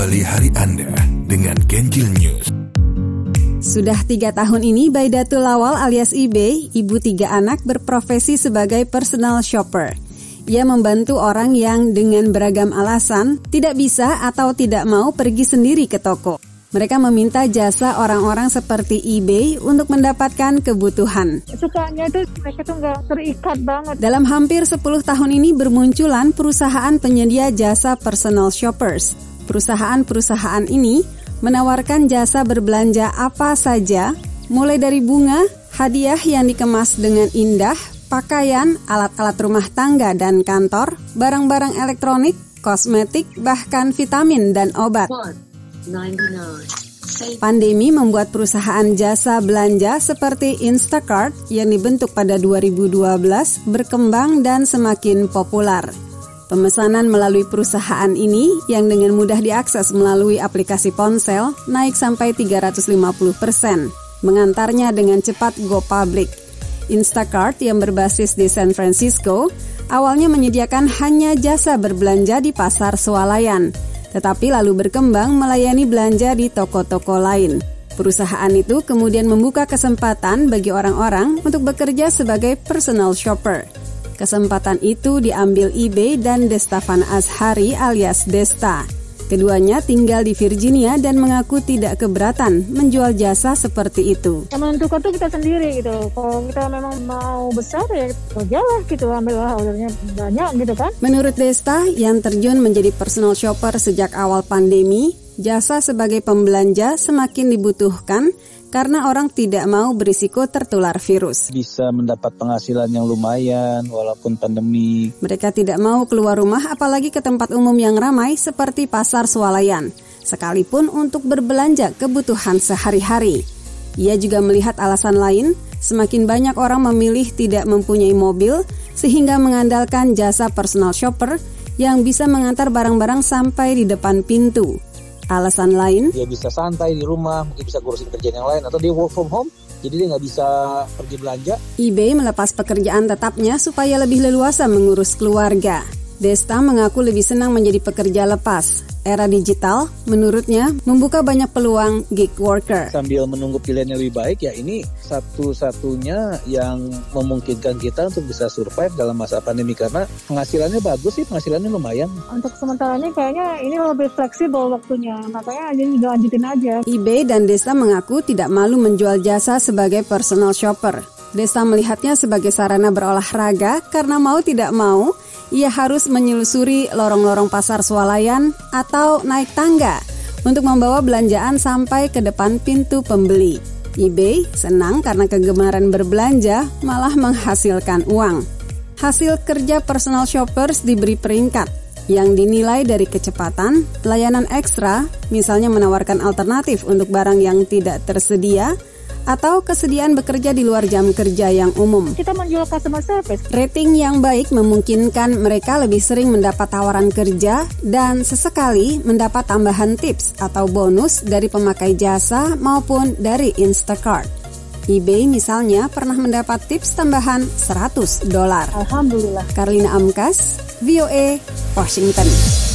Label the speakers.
Speaker 1: Awali hari Anda dengan Ganjil News.
Speaker 2: Sudah tiga tahun ini, Baidatul Lawal alias IB, ibu tiga anak berprofesi sebagai personal shopper. Ia membantu orang yang dengan beragam alasan tidak bisa atau tidak mau pergi sendiri ke toko. Mereka meminta jasa orang-orang seperti eBay untuk mendapatkan kebutuhan.
Speaker 3: Sukanya itu mereka tuh nggak terikat banget.
Speaker 2: Dalam hampir 10 tahun ini bermunculan perusahaan penyedia jasa personal shoppers. Perusahaan-perusahaan ini menawarkan jasa berbelanja apa saja, mulai dari bunga, hadiah yang dikemas dengan indah, pakaian, alat-alat rumah tangga dan kantor, barang-barang elektronik, kosmetik, bahkan vitamin dan obat. Pandemi membuat perusahaan jasa belanja seperti Instacart yang dibentuk pada 2012 berkembang dan semakin populer. Pemesanan melalui perusahaan ini yang dengan mudah diakses melalui aplikasi ponsel naik sampai 350 persen, mengantarnya dengan cepat go public. Instacart yang berbasis di San Francisco awalnya menyediakan hanya jasa berbelanja di pasar swalayan – tetapi lalu berkembang melayani belanja di toko-toko lain. Perusahaan itu kemudian membuka kesempatan bagi orang-orang untuk bekerja sebagai personal shopper. Kesempatan itu diambil eBay dan Destavan Ashari alias Desta. Keduanya tinggal di Virginia dan mengaku tidak keberatan menjual jasa seperti itu.
Speaker 3: Menentukan tuh kita sendiri gitu. Kalau kita memang mau besar ya kerjalah gitu, ambillah ordernya banyak gitu kan.
Speaker 2: Menurut Desta yang terjun menjadi personal shopper sejak awal pandemi, jasa sebagai pembelanja semakin dibutuhkan karena orang tidak mau berisiko tertular virus.
Speaker 4: Bisa mendapat penghasilan yang lumayan walaupun pandemi.
Speaker 2: Mereka tidak mau keluar rumah apalagi ke tempat umum yang ramai seperti pasar swalayan, sekalipun untuk berbelanja kebutuhan sehari-hari. Ia juga melihat alasan lain, semakin banyak orang memilih tidak mempunyai mobil sehingga mengandalkan jasa personal shopper yang bisa mengantar barang-barang sampai di depan pintu. Alasan lain?
Speaker 4: Dia bisa santai di rumah, mungkin bisa ngurusin kerjaan yang lain, atau dia work from home, jadi dia nggak bisa pergi belanja.
Speaker 2: eBay melepas pekerjaan tetapnya supaya lebih leluasa mengurus keluarga. Desta mengaku lebih senang menjadi pekerja lepas. Era digital, menurutnya, membuka banyak peluang gig worker.
Speaker 4: Sambil menunggu pilihan yang lebih baik, ya ini satu-satunya yang memungkinkan kita untuk bisa survive dalam masa pandemi karena penghasilannya bagus sih, penghasilannya lumayan.
Speaker 3: Untuk sementara ini kayaknya ini lebih fleksibel waktunya, makanya jadi lanjutin aja.
Speaker 2: eBay dan Desta mengaku tidak malu menjual jasa sebagai personal shopper. Desta melihatnya sebagai sarana berolahraga karena mau tidak mau, ia harus menyelusuri lorong-lorong pasar swalayan atau naik tangga untuk membawa belanjaan sampai ke depan pintu pembeli. eBay senang karena kegemaran berbelanja malah menghasilkan uang. Hasil kerja personal shoppers diberi peringkat yang dinilai dari kecepatan, pelayanan ekstra, misalnya menawarkan alternatif untuk barang yang tidak tersedia, atau kesediaan bekerja di luar jam kerja yang umum.
Speaker 3: Kita menjual customer service.
Speaker 2: Rating yang baik memungkinkan mereka lebih sering mendapat tawaran kerja dan sesekali mendapat tambahan tips atau bonus dari pemakai jasa maupun dari Instacart. eBay misalnya pernah mendapat tips tambahan 100 dolar.
Speaker 3: Alhamdulillah.
Speaker 2: Karlina Amkas, VOA, Washington.